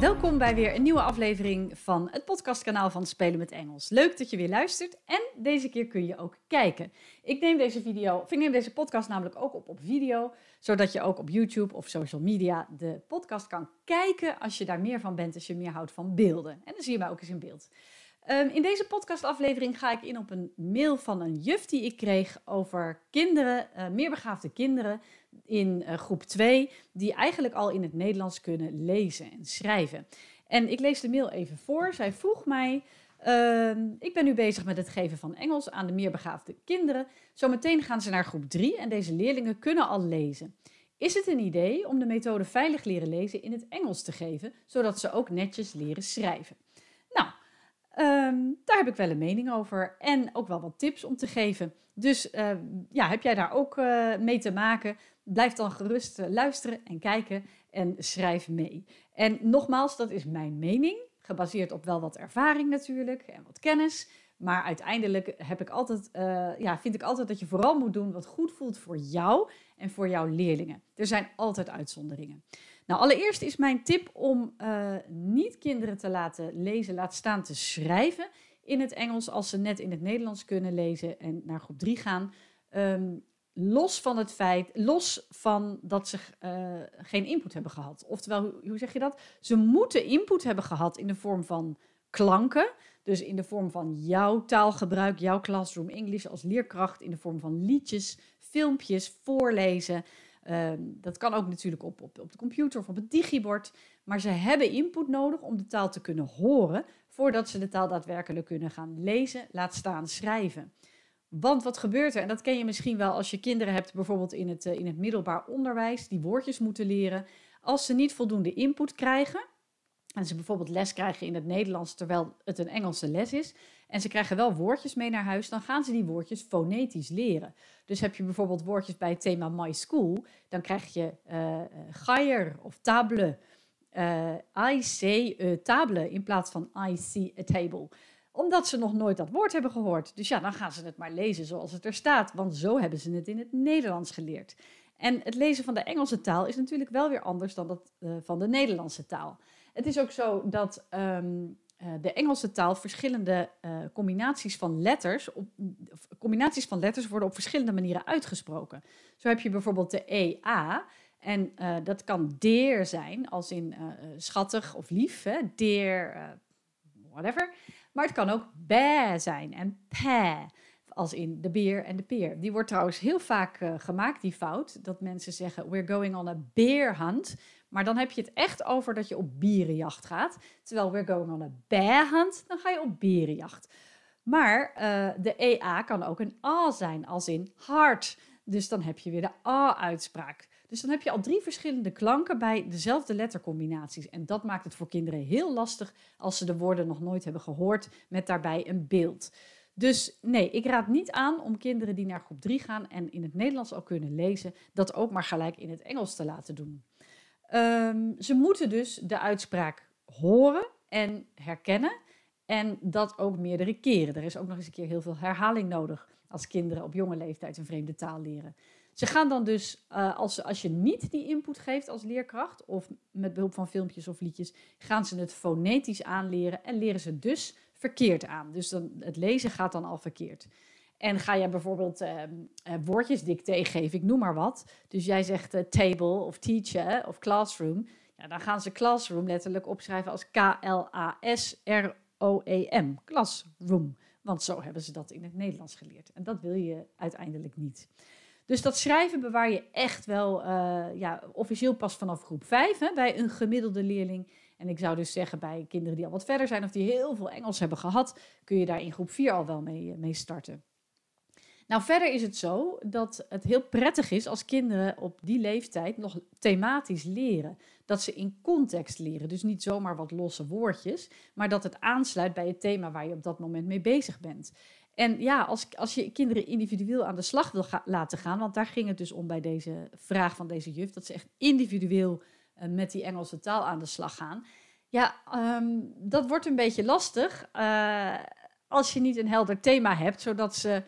Welkom bij weer een nieuwe aflevering van het podcastkanaal van Spelen met Engels. Leuk dat je weer luistert en deze keer kun je ook kijken. Ik neem deze video, ik neem deze podcast namelijk ook op op video, zodat je ook op YouTube of social media de podcast kan kijken als je daar meer van bent, als je meer houdt van beelden. En dan zie je mij ook eens in beeld. Ehm, in deze podcastaflevering ga ik in op een mail van een juf die ik kreeg over kinderen, uh, meerbegaafde kinderen in uh, groep 2, die eigenlijk al in het Nederlands kunnen lezen en schrijven. En ik lees de mail even voor. Zij vroeg mij. Uh, ik ben nu bezig met het geven van Engels aan de meerbegaafde kinderen. Zometeen gaan ze naar groep 3 en deze leerlingen kunnen al lezen. Is het een idee om de methode veilig leren lezen in het Engels te geven, zodat ze ook netjes leren schrijven? Um, daar heb ik wel een mening over en ook wel wat tips om te geven. Dus uh, ja, heb jij daar ook uh, mee te maken? Blijf dan gerust uh, luisteren en kijken en schrijf mee. En nogmaals, dat is mijn mening, gebaseerd op wel wat ervaring natuurlijk en wat kennis. Maar uiteindelijk heb ik altijd, ja, vind ik altijd dat je vooral moet doen wat goed voelt voor jou en voor jouw leerlingen. Er zijn altijd uitzonderingen. Nou, allereerst is mijn tip om uh, niet kinderen te laten lezen, laat staan te schrijven in het Engels als ze net in het Nederlands kunnen lezen en naar groep 3 gaan. Um, los van het feit, los van dat ze uh, geen input hebben gehad. Oftewel, hoe, hoe zeg je dat? Ze moeten input hebben gehad in de vorm van klanken. Dus in de vorm van jouw taalgebruik, jouw classroom English als leerkracht, in de vorm van liedjes, filmpjes, voorlezen. Uh, dat kan ook natuurlijk op, op, op de computer of op het digibord. Maar ze hebben input nodig om de taal te kunnen horen voordat ze de taal daadwerkelijk kunnen gaan lezen, laat staan schrijven. Want wat gebeurt er? En dat ken je misschien wel als je kinderen hebt, bijvoorbeeld in het, uh, in het middelbaar onderwijs, die woordjes moeten leren. Als ze niet voldoende input krijgen, en ze bijvoorbeeld les krijgen in het Nederlands terwijl het een Engelse les is, en ze krijgen wel woordjes mee naar huis, dan gaan ze die woordjes fonetisch leren. Dus heb je bijvoorbeeld woordjes bij het thema My School, dan krijg je uh, gaier of table, uh, I see a table in plaats van I see a table omdat ze nog nooit dat woord hebben gehoord. Dus ja, dan gaan ze het maar lezen zoals het er staat, want zo hebben ze het in het Nederlands geleerd. En het lezen van de Engelse taal is natuurlijk wel weer anders dan dat van de Nederlandse taal. Het is ook zo dat uh, de Engelse taal verschillende uh, combinaties van letters, op, combinaties van letters worden op verschillende manieren uitgesproken. Zo heb je bijvoorbeeld de EA. En dat kan deer zijn, als in schattig of lief, hè? deer, whatever. Maar het kan ook bear zijn en pe, als in de beer en de peer. Die wordt trouwens heel vaak gemaakt, die fout, dat mensen zeggen we're going on a bear hunt. Maar dan heb je het echt over dat je op bierenjacht gaat. Terwijl we're going on a bear hunt, dan ga je op berenjacht. Maar uh, de EA kan ook een A zijn, als in hard. Dus dan heb je weer de A-uitspraak. Dus dan heb je al drie verschillende klanken bij dezelfde lettercombinaties. En dat maakt het voor kinderen heel lastig als ze de woorden nog nooit hebben gehoord met daarbij een beeld. Dus nee, ik raad niet aan om kinderen die naar groep 3 gaan en in het Nederlands al kunnen lezen, dat ook maar gelijk in het Engels te laten doen. Um, ze moeten dus de uitspraak horen en herkennen. En dat ook meerdere keren. Er is ook nog eens een keer heel veel herhaling nodig als kinderen op jonge leeftijd een vreemde taal leren. Ze gaan dan dus, uh, als, als je niet die input geeft als leerkracht, of met behulp van filmpjes of liedjes, gaan ze het fonetisch aanleren en leren ze dus verkeerd aan. Dus dan, het lezen gaat dan al verkeerd. En ga jij bijvoorbeeld uh, woordjes dicté geven, ik noem maar wat. Dus jij zegt uh, table of teacher of classroom. Ja, dan gaan ze classroom letterlijk opschrijven als K-L-A-S-R-O-E-M. Classroom. Want zo hebben ze dat in het Nederlands geleerd. En dat wil je uiteindelijk niet. Dus dat schrijven bewaar je echt wel uh, ja, officieel pas vanaf groep 5 hè, bij een gemiddelde leerling. En ik zou dus zeggen bij kinderen die al wat verder zijn of die heel veel Engels hebben gehad, kun je daar in groep 4 al wel mee, mee starten. Nou, verder is het zo dat het heel prettig is als kinderen op die leeftijd nog thematisch leren. Dat ze in context leren. Dus niet zomaar wat losse woordjes, maar dat het aansluit bij het thema waar je op dat moment mee bezig bent. En ja, als, als je kinderen individueel aan de slag wil laten gaan, want daar ging het dus om bij deze vraag van deze juf, dat ze echt individueel uh, met die Engelse taal aan de slag gaan. Ja, um, dat wordt een beetje lastig uh, als je niet een helder thema hebt, zodat ze,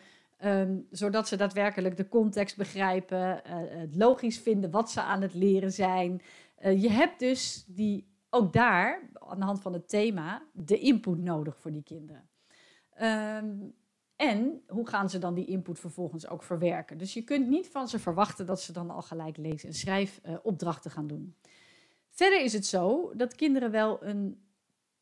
um, zodat ze daadwerkelijk de context begrijpen, uh, het logisch vinden wat ze aan het leren zijn. je hebt dus die, ook daar, aan de hand van het thema, de input nodig voor die kinderen. Um, en hoe gaan ze dan die input vervolgens ook verwerken? Dus je kunt niet van ze verwachten dat ze dan al gelijk lezen- en schrijfopdrachten gaan doen. Verder is het zo dat kinderen wel een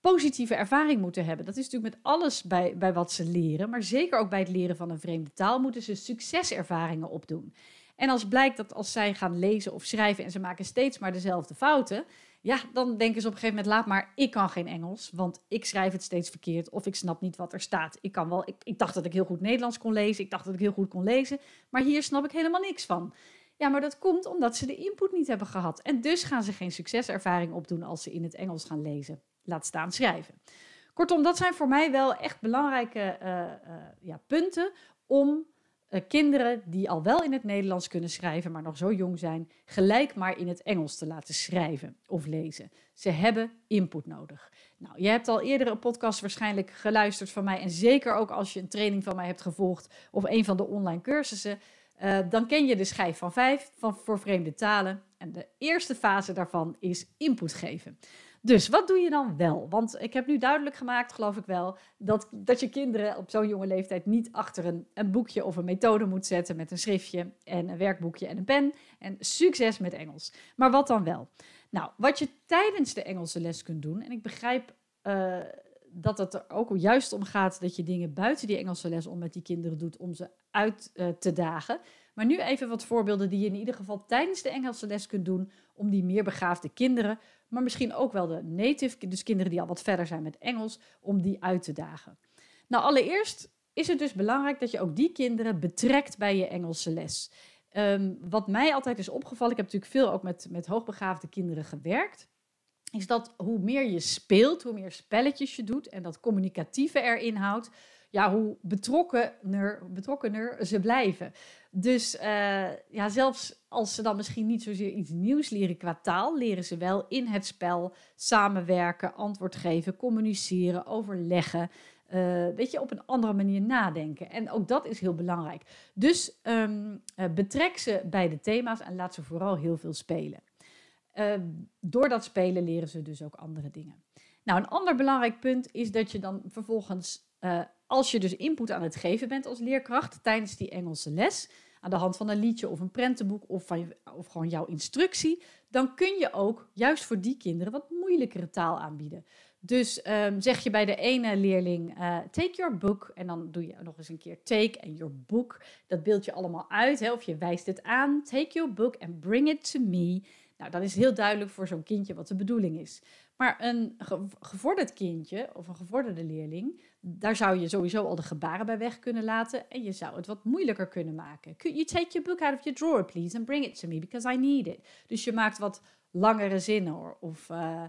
positieve ervaring moeten hebben. Dat is natuurlijk met alles bij, bij wat ze leren, maar zeker ook bij het leren van een vreemde taal moeten ze succeservaringen opdoen. En als blijkt dat als zij gaan lezen of schrijven en ze maken steeds maar dezelfde fouten, ja, dan denken ze op een gegeven moment, laat maar, ik kan geen Engels, want ik schrijf het steeds verkeerd of ik snap niet wat er staat. Ik, kan wel, ik, ik dacht dat ik heel goed Nederlands kon lezen, ik dacht dat ik heel goed kon lezen, maar hier snap ik helemaal niks van. Ja, maar dat komt omdat ze de input niet hebben gehad. En dus gaan ze geen succeservaring opdoen als ze in het Engels gaan lezen. Laat staan schrijven. Kortom, dat zijn voor mij wel echt belangrijke uh, uh, ja, punten om uh, kinderen die al wel in het Nederlands kunnen schrijven, maar nog zo jong zijn, gelijk maar in het Engels te laten schrijven of lezen. Ze hebben input nodig. Nou, je hebt al eerder een podcast waarschijnlijk geluisterd van mij en zeker ook als je een training van mij hebt gevolgd of een van de online cursussen, dan ken je de schijf van vijf van, voor vreemde talen. En de eerste fase daarvan is input geven. Dus wat doe je dan wel? Want ik heb nu duidelijk gemaakt, geloof ik wel, dat, dat je kinderen op zo'n jonge leeftijd niet achter een, een boekje of een methode moet zetten met een schriftje en een werkboekje en een pen. En succes met Engels. Maar wat dan wel? Nou, wat je tijdens de Engelse les kunt doen, en ik begrijp uh, dat het er ook juist om gaat dat je dingen buiten die Engelse les om met die kinderen doet om ze uit uh, te dagen. Maar nu even wat voorbeelden die je in ieder geval tijdens de Engelse les kunt doen om die meer begaafde kinderen maar misschien ook wel de native, dus kinderen die al wat verder zijn met Engels, om die uit te dagen. Nou, allereerst is het dus belangrijk dat je ook die kinderen betrekt bij je Engelse les. Um, wat mij altijd is opgevallen, ik heb natuurlijk veel ook met, met hoogbegaafde kinderen gewerkt, is dat hoe meer je speelt, hoe meer spelletjes je doet en dat communicatieve erin houdt, ja, hoe betrokkener, betrokkener ze blijven. Dus uh, ja, zelfs als ze dan misschien niet zozeer iets nieuws leren qua taal, leren ze wel in het spel samenwerken, antwoord geven, communiceren, overleggen. Uh, weet je, op een andere manier nadenken. En ook dat is heel belangrijk. Dus um, uh, betrek ze bij de thema's en laat ze vooral heel veel spelen. Door dat spelen leren ze dus ook andere dingen. Nou, een ander belangrijk punt is dat je dan vervolgens als je dus input aan het geven bent als leerkracht tijdens die Engelse les, aan de hand van een liedje of een prentenboek of, van, of gewoon jouw instructie, dan kun je ook juist voor die kinderen wat moeilijkere taal aanbieden. Dus um, zeg je bij de ene leerling, uh, take your book, en dan doe je nog eens een keer take en your book. Dat beeld je allemaal uit, hè, of je wijst het aan. Take your book and bring it to me. Nou, dat is heel duidelijk voor zo'n kindje wat de bedoeling is. Maar een gevorderd kindje of een gevorderde leerling, daar zou je sowieso al de gebaren bij weg kunnen laten en je zou het wat moeilijker kunnen maken. Could you take your book out of your drawer, please, and bring it to me because I need it? Dus je maakt wat langere zinnen of uh,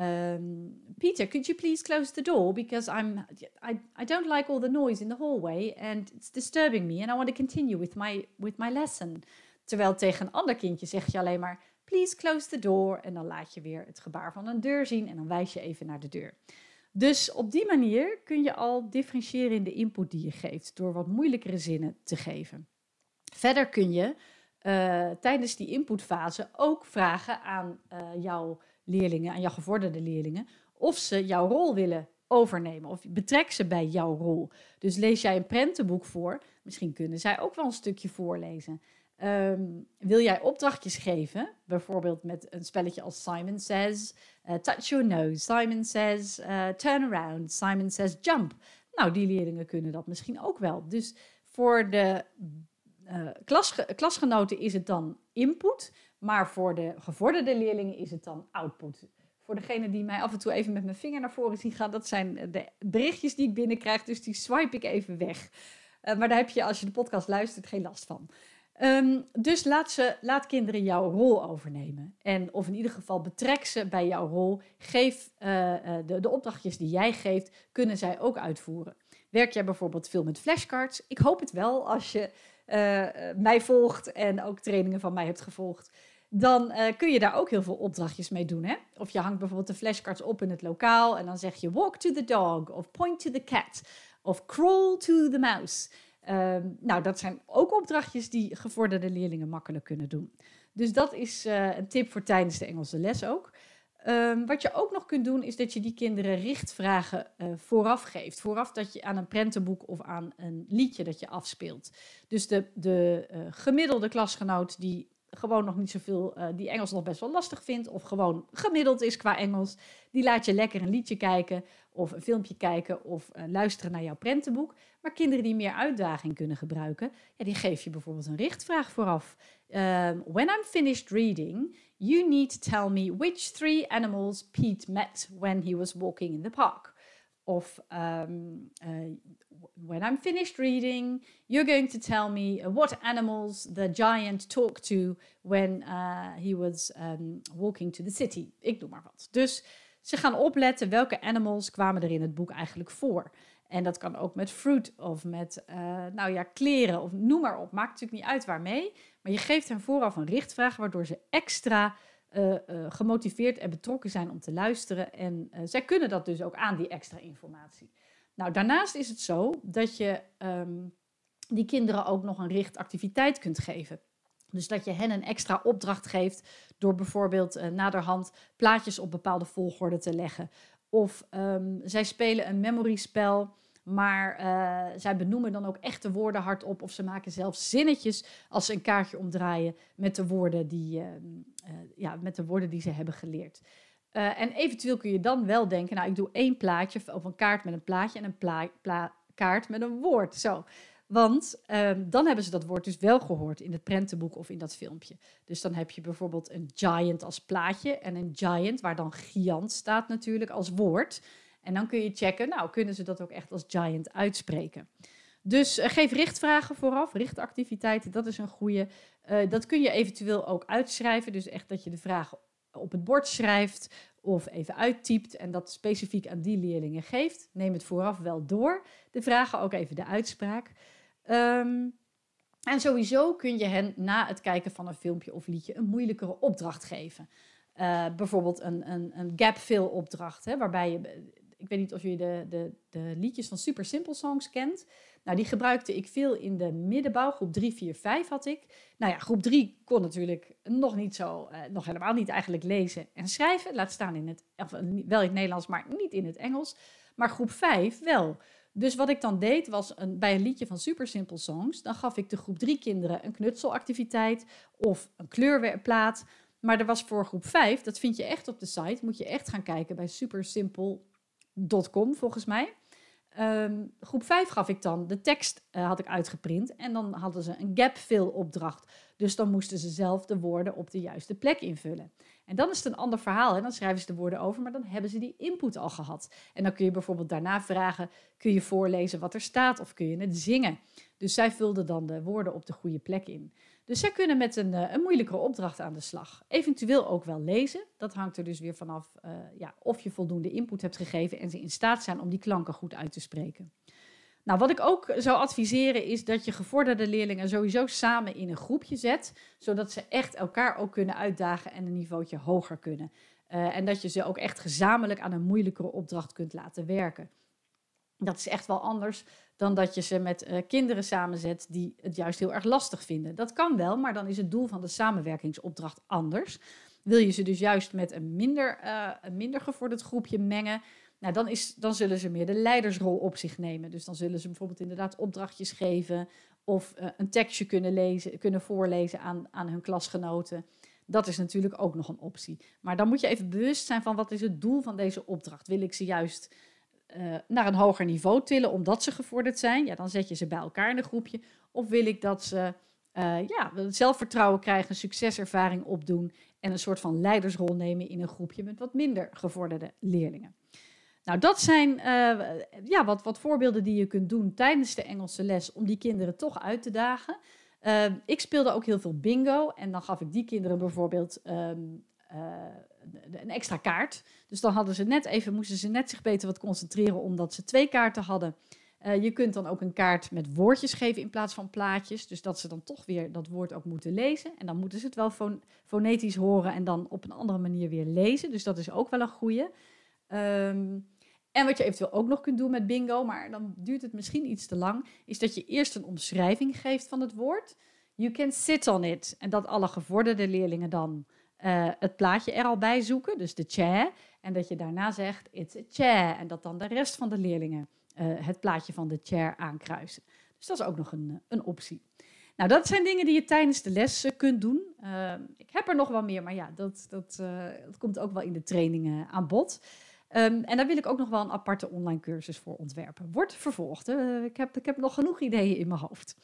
um, Peter, could you please close the door because I'm I, I don't like all the noise in the hallway and it's disturbing me and I want to continue with my with my lesson. Terwijl tegen een ander kindje zeg je alleen maar please close the door. En dan laat je weer het gebaar van een deur zien en dan wijs je even naar de deur. Dus op die manier kun je al differentiëren in de input die je geeft, door wat moeilijkere zinnen te geven. Verder kun je uh, tijdens die inputfase ook vragen aan uh, jouw leerlingen, aan jouw gevorderde leerlingen, of ze jouw rol willen overnemen of betrek ze bij jouw rol. Dus lees jij een prentenboek voor, misschien kunnen zij ook wel een stukje voorlezen. Um, wil jij opdrachtjes geven, bijvoorbeeld met een spelletje als Simon Says, uh, touch your nose, Simon Says, uh, turn around, Simon Says, jump. Nou, die leerlingen kunnen dat misschien ook wel. Dus voor de klasge klasgenoten is het dan input, maar voor de gevorderde leerlingen is het dan output. Voor degene die mij af en toe even met mijn vinger naar voren zien gaan, dat zijn de berichtjes die ik binnenkrijg, dus die swipe ik even weg. Maar daar heb je als je de podcast luistert geen last van. Ehm, dus laat, ze, laat kinderen jouw rol overnemen. En, of in ieder geval betrek ze bij jouw rol. Geef uh, de, de opdrachtjes die jij geeft, kunnen zij ook uitvoeren. Werk jij bijvoorbeeld veel met flashcards? Ik hoop het wel als je uh, mij volgt en ook trainingen van mij hebt gevolgd. Dan kun je daar ook heel veel opdrachtjes mee doen. Hè? Of je hangt bijvoorbeeld de flashcards op in het lokaal en dan zeg je walk to the dog of point to the cat of crawl to the mouse. Uh, nou, dat zijn ook opdrachtjes die gevorderde leerlingen makkelijk kunnen doen. Dus dat is uh, een tip voor tijdens de Engelse les ook. Um, wat je ook nog kunt doen, is dat je die kinderen richtvragen uh, vooraf geeft. Vooraf dat je aan een prentenboek of aan een liedje dat je afspeelt. Dus de, de uh, gemiddelde klasgenoot die gewoon nog niet zoveel, die Engels nog best wel lastig vindt, of gewoon gemiddeld is qua Engels, die laat je lekker een liedje kijken, of een filmpje kijken, of luisteren naar jouw prentenboek. Maar kinderen die meer uitdaging kunnen gebruiken, ja, die geef je bijvoorbeeld een richtvraag vooraf. Um, when I'm finished reading, you need to tell me which three animals Pete met when he was walking in the park. Of um, uh, when I'm finished reading, you're going to tell me what animals the giant talked to when uh, he was um, walking to the city. Ik doe maar wat. Dus ze gaan opletten welke animals kwamen er in het boek eigenlijk voor. En dat kan ook met fruit of met, uh, nou ja, kleren of noem maar op. Maakt natuurlijk niet uit waarmee. Maar je geeft hen vooraf een richtvraag, waardoor ze extra uh, uh, gemotiveerd en betrokken zijn om te luisteren. En zij kunnen dat dus ook aan, die extra informatie. Nou, daarnaast is het zo dat je um, die kinderen ook nog een richtactiviteit kunt geven. Dus dat je hen een extra opdracht geeft door bijvoorbeeld naderhand plaatjes op bepaalde volgorde te leggen. Of um, zij spelen een memory spel, maar uh, zij benoemen dan ook echte woorden hardop. Of ze maken zelfs zinnetjes als ze een kaartje omdraaien met de woorden die, uh, ja, met de woorden die ze hebben geleerd. Uh, en eventueel kun je dan wel denken, nou ik doe één plaatje of een kaart met een plaatje en een kaart met een woord. Zo. Want um, dan hebben ze dat woord dus wel gehoord in het prentenboek of in dat filmpje. Dus dan heb je bijvoorbeeld een giant als plaatje en een giant, waar dan giant staat natuurlijk als woord. En dan kun je checken, nou kunnen ze dat ook echt als giant uitspreken. Dus uh, geef richtvragen vooraf, richtactiviteiten, dat is een goede. Uh, dat kun je eventueel ook uitschrijven, dus echt dat je de vragen op het bord schrijft of even uittypt en dat specifiek aan die leerlingen geeft. Neem het vooraf wel door. De vragen ook even de uitspraak. Um, en sowieso kun je hen na het kijken van een filmpje of liedje een moeilijkere opdracht geven. Uh, bijvoorbeeld een, een, een gap-fill opdracht, hè, waarbij je... Ik weet niet of je de, de, de liedjes van Super Simple Songs kent. Nou, die gebruikte ik veel in de middenbouw. Groep 3, 4, 5 had ik. Nou ja, groep 3 kon natuurlijk nog niet zo, uh, nog helemaal niet eigenlijk lezen en schrijven. Laat staan in het, of, wel in het Nederlands, maar niet in het Engels. Maar groep 5 wel. Dus wat ik dan deed was een, bij een liedje van Super Simple Songs, dan gaf ik de groep 3 kinderen een knutselactiviteit of een kleurplaat. Maar er was voor groep 5, dat vind je echt op de site, moet je echt gaan kijken bij supersimple.com volgens mij. Um, groep 5 gaf ik dan, de tekst uh, had ik uitgeprint en dan hadden ze een gap fill opdracht. Dus dan moesten ze zelf de woorden op de juiste plek invullen. En dan is het een ander verhaal. En dan schrijven ze de woorden over, maar dan hebben ze die input al gehad. En dan kun je bijvoorbeeld daarna vragen: kun je voorlezen wat er staat of kun je het zingen? Dus zij vulden dan de woorden op de goede plek in. Dus zij kunnen met een, een moeilijkere opdracht aan de slag. Eventueel ook wel lezen. Dat hangt er dus weer vanaf uh, ja, of je voldoende input hebt gegeven en ze in staat zijn om die klanken goed uit te spreken. Nou, wat ik ook zou adviseren is dat je gevorderde leerlingen sowieso samen in een groepje zet, zodat ze echt elkaar ook kunnen uitdagen en een niveautje hoger kunnen. Uh, en dat je ze ook echt gezamenlijk aan een moeilijkere opdracht kunt laten werken. Dat is echt wel anders dan dat je ze met uh, kinderen samenzet die het juist heel erg lastig vinden. Dat kan wel, maar dan is het doel van de samenwerkingsopdracht anders. Wil je ze dus juist met een minder, uh, een minder gevorderd groepje mengen, nou, dan, is, dan zullen ze meer de leidersrol op zich nemen. Dus dan zullen ze bijvoorbeeld inderdaad opdrachtjes geven of uh, een tekstje kunnen, lezen, kunnen voorlezen aan, aan hun klasgenoten. Dat is natuurlijk ook nog een optie. Maar dan moet je even bewust zijn van wat is het doel van deze opdracht. Wil ik ze juist uh, naar een hoger niveau tillen omdat ze gevorderd zijn? Ja, dan zet je ze bij elkaar in een groepje. Of wil ik dat ze uh, ja, zelfvertrouwen krijgen, succeservaring opdoen en een soort van leidersrol nemen in een groepje met wat minder gevorderde leerlingen? Nou, dat zijn uh, ja, wat, wat voorbeelden die je kunt doen tijdens de Engelse les om die kinderen toch uit te dagen. Ik speelde ook heel veel bingo en dan gaf ik die kinderen bijvoorbeeld uh, een extra kaart. Dus dan hadden ze net even, moesten ze net zich beter wat concentreren omdat ze twee kaarten hadden. Uh, je kunt dan ook een kaart met woordjes geven in plaats van plaatjes. Dus dat ze dan toch weer dat woord ook moeten lezen. En dan moeten ze het wel fon fonetisch horen en dan op een andere manier weer lezen. Dus dat is ook wel een goede. Um, en wat je eventueel ook nog kunt doen met bingo, maar dan duurt het misschien iets te lang, is dat je eerst een omschrijving geeft van het woord. You can sit on it. En dat alle gevorderde leerlingen dan uh, het plaatje er al bij zoeken, dus de chair. En dat je daarna zegt, it's a chair. En dat dan de rest van de leerlingen uh, het plaatje van de chair aankruisen. Dus dat is ook nog een, een optie. Nou, dat zijn dingen die je tijdens de les kunt doen. Uh, ik heb er nog wel meer, maar ja, dat, dat, dat komt ook wel in de trainingen aan bod. Um, en daar wil ik ook nog wel een aparte online cursus voor ontwerpen. Wordt vervolgd. Ik, heb, ik heb nog genoeg ideeën in mijn hoofd.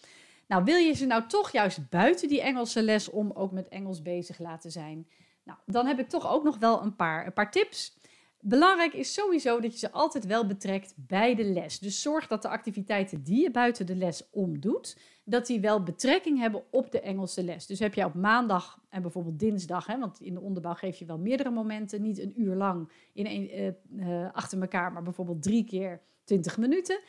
Nou, wil je ze nou toch juist buiten die Engelse les om ook met Engels bezig laten zijn? Nou, dan heb ik toch ook nog wel een paar, een paar tips. Belangrijk is sowieso dat je ze altijd wel betrekt bij de les. Dus zorg dat de activiteiten die je buiten de les omdoet, dat die wel betrekking hebben op de Engelse les. Dus heb jij op maandag en bijvoorbeeld dinsdag, hè, want in de onderbouw geef je wel meerdere momenten, niet een uur lang in uh, uh, achter elkaar, maar bijvoorbeeld drie keer 20 minuten.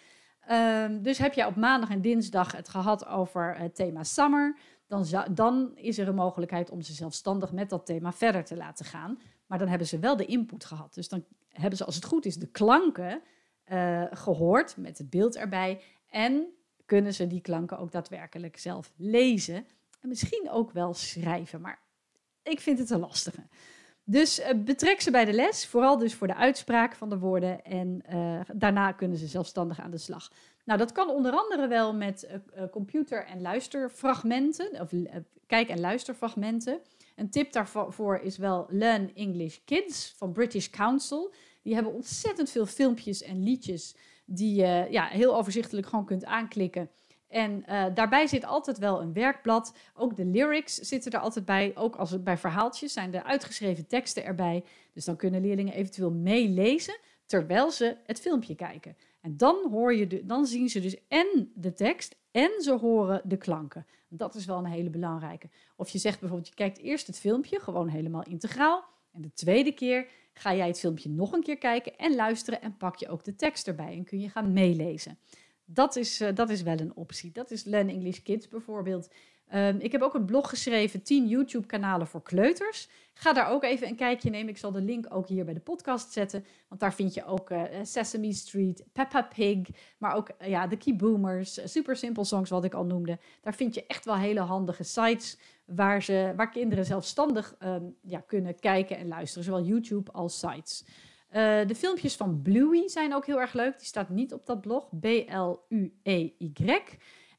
Um, dus heb jij op maandag en dinsdag het gehad over het thema summer, dan, dan is er een mogelijkheid om ze zelfstandig met dat thema verder te laten gaan. Maar dan hebben ze wel de input gehad. Dus dan hebben ze, als het goed is, de klanken uh, gehoord met het beeld erbij. En kunnen ze die klanken ook daadwerkelijk zelf lezen. En misschien ook wel schrijven. Maar ik vind het een lastige. Dus uh, betrek ze bij de les, vooral dus voor de uitspraak van de woorden. En uh, daarna kunnen ze zelfstandig aan de slag. Nou, dat kan onder andere wel met uh, computer- en luisterfragmenten, of kijk- en luisterfragmenten. Een tip daarvoor is wel Learn English Kids van British Council. Die hebben ontzettend veel filmpjes en liedjes die je ja, heel overzichtelijk gewoon kunt aanklikken. En uh, daarbij zit altijd wel een werkblad. Ook de lyrics zitten er altijd bij. Ook als het bij verhaaltjes zijn de uitgeschreven teksten erbij. Dus dan kunnen leerlingen eventueel meelezen terwijl ze het filmpje kijken. En dan, hoor je dan zien ze dus en de tekst en ze horen de klanken. Dat is wel een hele belangrijke. Of je zegt bijvoorbeeld, je kijkt eerst het filmpje, gewoon helemaal integraal. En de tweede keer ga jij het filmpje nog een keer kijken en luisteren en pak je ook de tekst erbij en kun je gaan meelezen. Dat is, uh, dat is wel een optie. Dat is Learn English Kids bijvoorbeeld. Um, ik heb ook een blog geschreven, 10 YouTube-kanalen voor kleuters. Ga daar ook even een kijkje nemen. Ik zal de link ook hier bij de podcast zetten. Want daar vind je ook uh, Sesame Street, Peppa Pig, maar ook ja, de Key Boomers, Super Simple Songs, wat ik al noemde. Daar vind je echt wel hele handige sites waar, ze, waar kinderen zelfstandig um, ja, kunnen kijken en luisteren, zowel YouTube als sites. Uh, de filmpjes van Bluey zijn ook heel erg leuk. Die staat niet op dat blog, B-L-U-E-Y.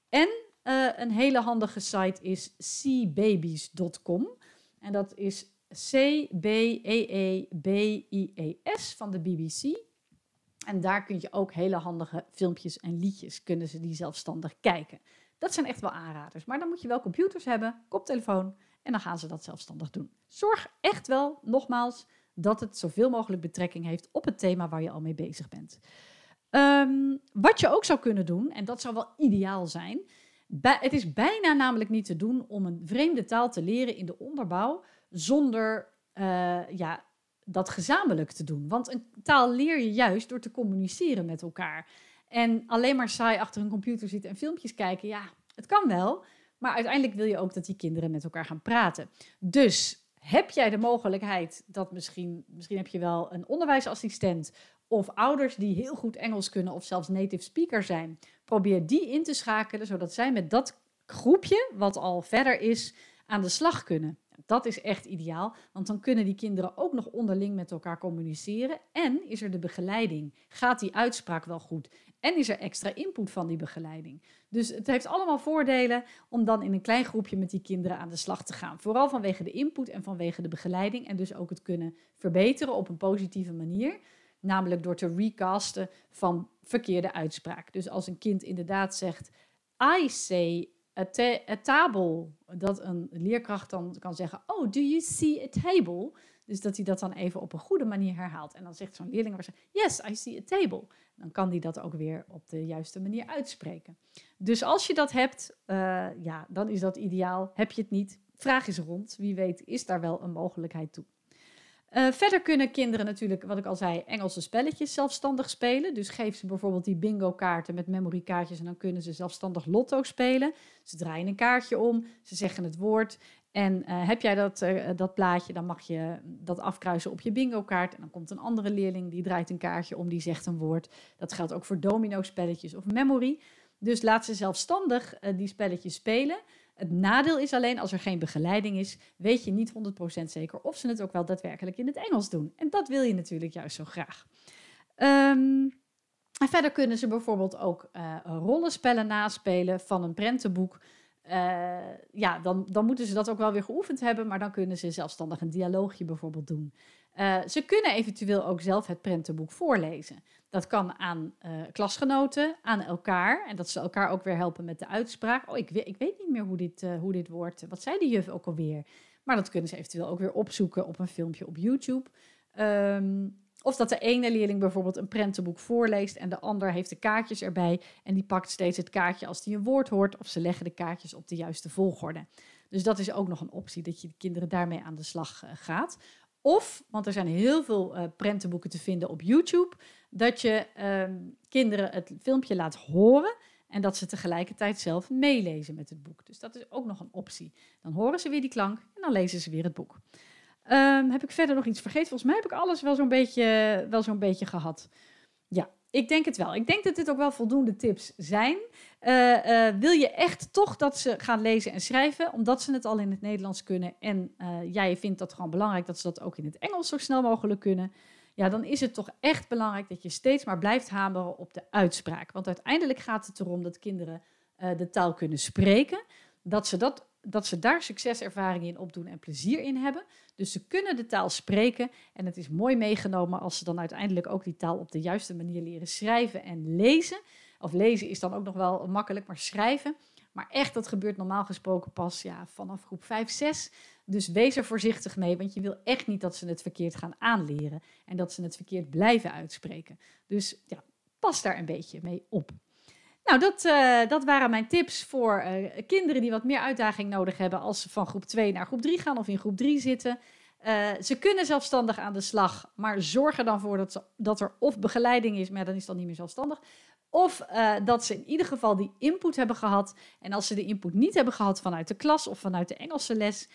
En uh, een hele handige site is cbabies.com. En dat is C-B-E-E-B-I-E-S van de BBC. En daar kun je ook hele handige filmpjes en liedjes, kunnen ze die zelfstandig kijken. Dat zijn echt wel aanraders. Maar dan moet je wel computers hebben, koptelefoon en dan gaan ze dat zelfstandig doen. Zorg echt wel, nogmaals, dat het zoveel mogelijk betrekking heeft op het thema waar je al mee bezig bent. Um, wat je ook zou kunnen doen, en dat zou wel ideaal zijn, het is bijna namelijk niet te doen om een vreemde taal te leren in de onderbouw zonder uh, ja, dat gezamenlijk te doen. Want een taal leer je juist door te communiceren met elkaar. En alleen maar saai achter een computer zitten en filmpjes kijken, ja, het kan wel. Maar uiteindelijk wil je ook dat die kinderen met elkaar gaan praten. Dus heb jij de mogelijkheid dat misschien, misschien heb je wel een onderwijsassistent of ouders die heel goed Engels kunnen of zelfs native speaker zijn, probeer die in te schakelen zodat zij met dat groepje, wat al verder is, aan de slag kunnen. Dat is echt ideaal, want dan kunnen die kinderen ook nog onderling met elkaar communiceren. En is er de begeleiding? Gaat die uitspraak wel goed? En is er extra input van die begeleiding? Dus het heeft allemaal voordelen om dan in een klein groepje met die kinderen aan de slag te gaan. Vooral vanwege de input en vanwege de begeleiding. En dus ook het kunnen verbeteren op een positieve manier. Namelijk door te recasten van verkeerde uitspraak. Dus als een kind inderdaad zegt: I say a, a table. Dat een leerkracht dan kan zeggen: Oh, do you see a table? Dus dat hij dat dan even op een goede manier herhaalt. En dan zegt zo'n leerling waarschijnlijk, yes, I see a table. Dan kan hij dat ook weer op de juiste manier uitspreken. Dus als je dat hebt, uh, ja, dan is dat ideaal. Heb je het niet, vraag eens rond. Wie weet is daar wel een mogelijkheid toe. Uh, verder kunnen kinderen natuurlijk, wat ik al zei, Engelse spelletjes zelfstandig spelen. Dus geef ze bijvoorbeeld die bingo-kaarten met memory-kaartjes en dan kunnen ze zelfstandig lotto spelen. Ze draaien een kaartje om, ze zeggen het woord. En uh, heb jij dat, uh, dat plaatje, dan mag je dat afkruisen op je bingo-kaart. En dan komt een andere leerling, die draait een kaartje om, die zegt een woord. Dat geldt ook voor domino-spelletjes of memory. Dus laat ze zelfstandig die spelletjes spelen. Het nadeel is alleen, als er geen begeleiding is, weet je niet 100% zeker of ze het ook wel daadwerkelijk in het Engels doen. En dat wil je natuurlijk juist zo graag. Um, en verder kunnen ze bijvoorbeeld ook rollenspellen naspelen van een prentenboek. Uh, ja, dan, dan moeten ze dat ook wel weer geoefend hebben, maar dan kunnen ze zelfstandig een dialoogje bijvoorbeeld doen. Uh, ze kunnen eventueel ook zelf het prentenboek voorlezen. Dat kan aan uh, klasgenoten, aan elkaar. En dat ze elkaar ook weer helpen met de uitspraak. Oh, ik, weet, ik weet niet meer hoe dit, hoe dit wordt. Wat zei de juf ook alweer? Maar dat kunnen ze eventueel ook weer opzoeken op een filmpje op YouTube. Um, of dat de ene leerling bijvoorbeeld een prentenboek voorleest en de ander heeft de kaartjes erbij en die pakt steeds het kaartje als die een woord hoort of ze leggen de kaartjes op de juiste volgorde. Dus dat is ook nog een optie dat je de kinderen daarmee aan de slag uh, gaat. Of, want er zijn heel veel uh, prentenboeken te vinden op YouTube, dat je um, kinderen het filmpje laat horen en dat ze tegelijkertijd zelf meelezen met het boek. Dus dat is ook nog een optie. Dan horen ze weer die klank en dan lezen ze weer het boek. Um, heb ik verder nog iets vergeten? Volgens mij heb ik alles wel zo'n beetje, wel zo'n beetje gehad. Ja, ik denk het wel. Ik denk dat dit ook wel voldoende tips zijn. Uh, uh, wil je echt toch dat ze gaan lezen en schrijven, omdat ze het al in het Nederlands kunnen en uh, jij vindt dat gewoon belangrijk dat ze dat ook in het Engels zo snel mogelijk kunnen, ja, dan is het toch echt belangrijk dat je steeds maar blijft hameren op de uitspraak. Want uiteindelijk gaat het erom dat kinderen de taal kunnen spreken, dat ze dat dat ze daar succeservaring in opdoen en plezier in hebben. Dus ze kunnen de taal spreken en het is mooi meegenomen als ze dan uiteindelijk ook die taal op de juiste manier leren schrijven en lezen. Of lezen is dan ook nog wel makkelijk, maar schrijven. Maar echt, dat gebeurt normaal gesproken pas ja, vanaf groep 5, 6. Dus wees er voorzichtig mee, want je wil echt niet dat ze het verkeerd gaan aanleren en dat ze het verkeerd blijven uitspreken. Dus ja, pas daar een beetje mee op. Nou, dat, uh, dat waren mijn tips voor uh, kinderen die wat meer uitdaging nodig hebben als ze van groep 2 naar groep 3 gaan of in groep 3 zitten. Uh, ze kunnen zelfstandig aan de slag, maar zorg er dan voor dat, dat er of begeleiding is, maar dan is dan niet meer zelfstandig. Of dat ze in ieder geval die input hebben gehad. En als ze de input niet hebben gehad vanuit de klas of vanuit de Engelse les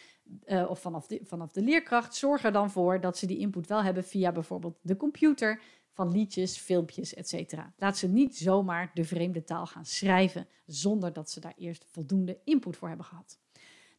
of vanaf de, vanaf de leerkracht, zorg er dan voor dat ze die input wel hebben via bijvoorbeeld de computer van liedjes, filmpjes, etc. Laat ze niet zomaar de vreemde taal gaan schrijven zonder dat ze daar eerst voldoende input voor hebben gehad.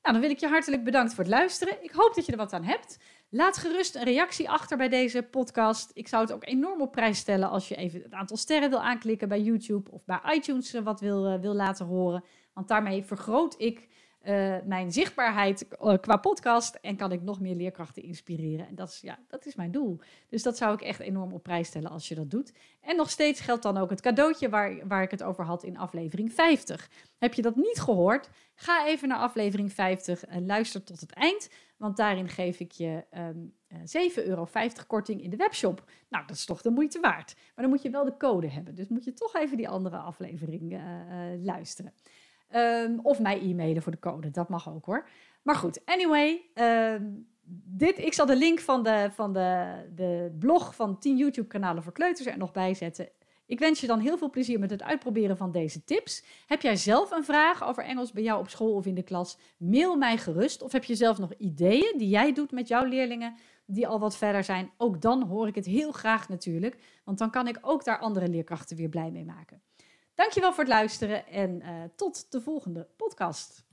Nou, dan wil ik je hartelijk bedankt voor het luisteren. Ik hoop dat je er wat aan hebt. Laat gerust een reactie achter bij deze podcast. Ik zou het ook enorm op prijs stellen als je even het aantal sterren wil aanklikken bij YouTube of bij iTunes wat wil, uh, wil laten horen. Want daarmee vergroot ik uh, mijn zichtbaarheid uh, qua podcast en kan ik nog meer leerkrachten inspireren. En dat is, ja, dat is mijn doel. Dus dat zou ik echt enorm op prijs stellen als je dat doet. En nog steeds geldt dan ook het cadeautje waar, waar ik het over had in aflevering 50. Heb je dat niet gehoord? Ga even naar aflevering 50 en luister tot het eind. Want daarin geef ik je um, uh, 7,50 euro korting in de webshop. Nou, dat is toch de moeite waard. Maar dan moet je wel de code hebben. Dus moet je toch even die andere aflevering luisteren. Um, of mij e-mailen voor de code, dat mag ook hoor. Maar goed, anyway, um, dit, ik zal de link van de, van de, de blog van 10 YouTube-kanalen voor kleuters er nog bij zetten. Ik wens je dan heel veel plezier met het uitproberen van deze tips. Heb jij zelf een vraag over Engels bij jou op school of in de klas? Mail mij gerust. Of heb je zelf nog ideeën die jij doet met jouw leerlingen die al wat verder zijn? Ook dan hoor ik het heel graag natuurlijk, want dan kan ik ook daar andere leerkrachten weer blij mee maken. Dankjewel voor het luisteren en uh, tot de volgende podcast.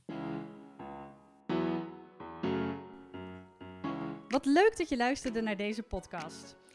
Wat leuk dat je luisterde naar deze podcast.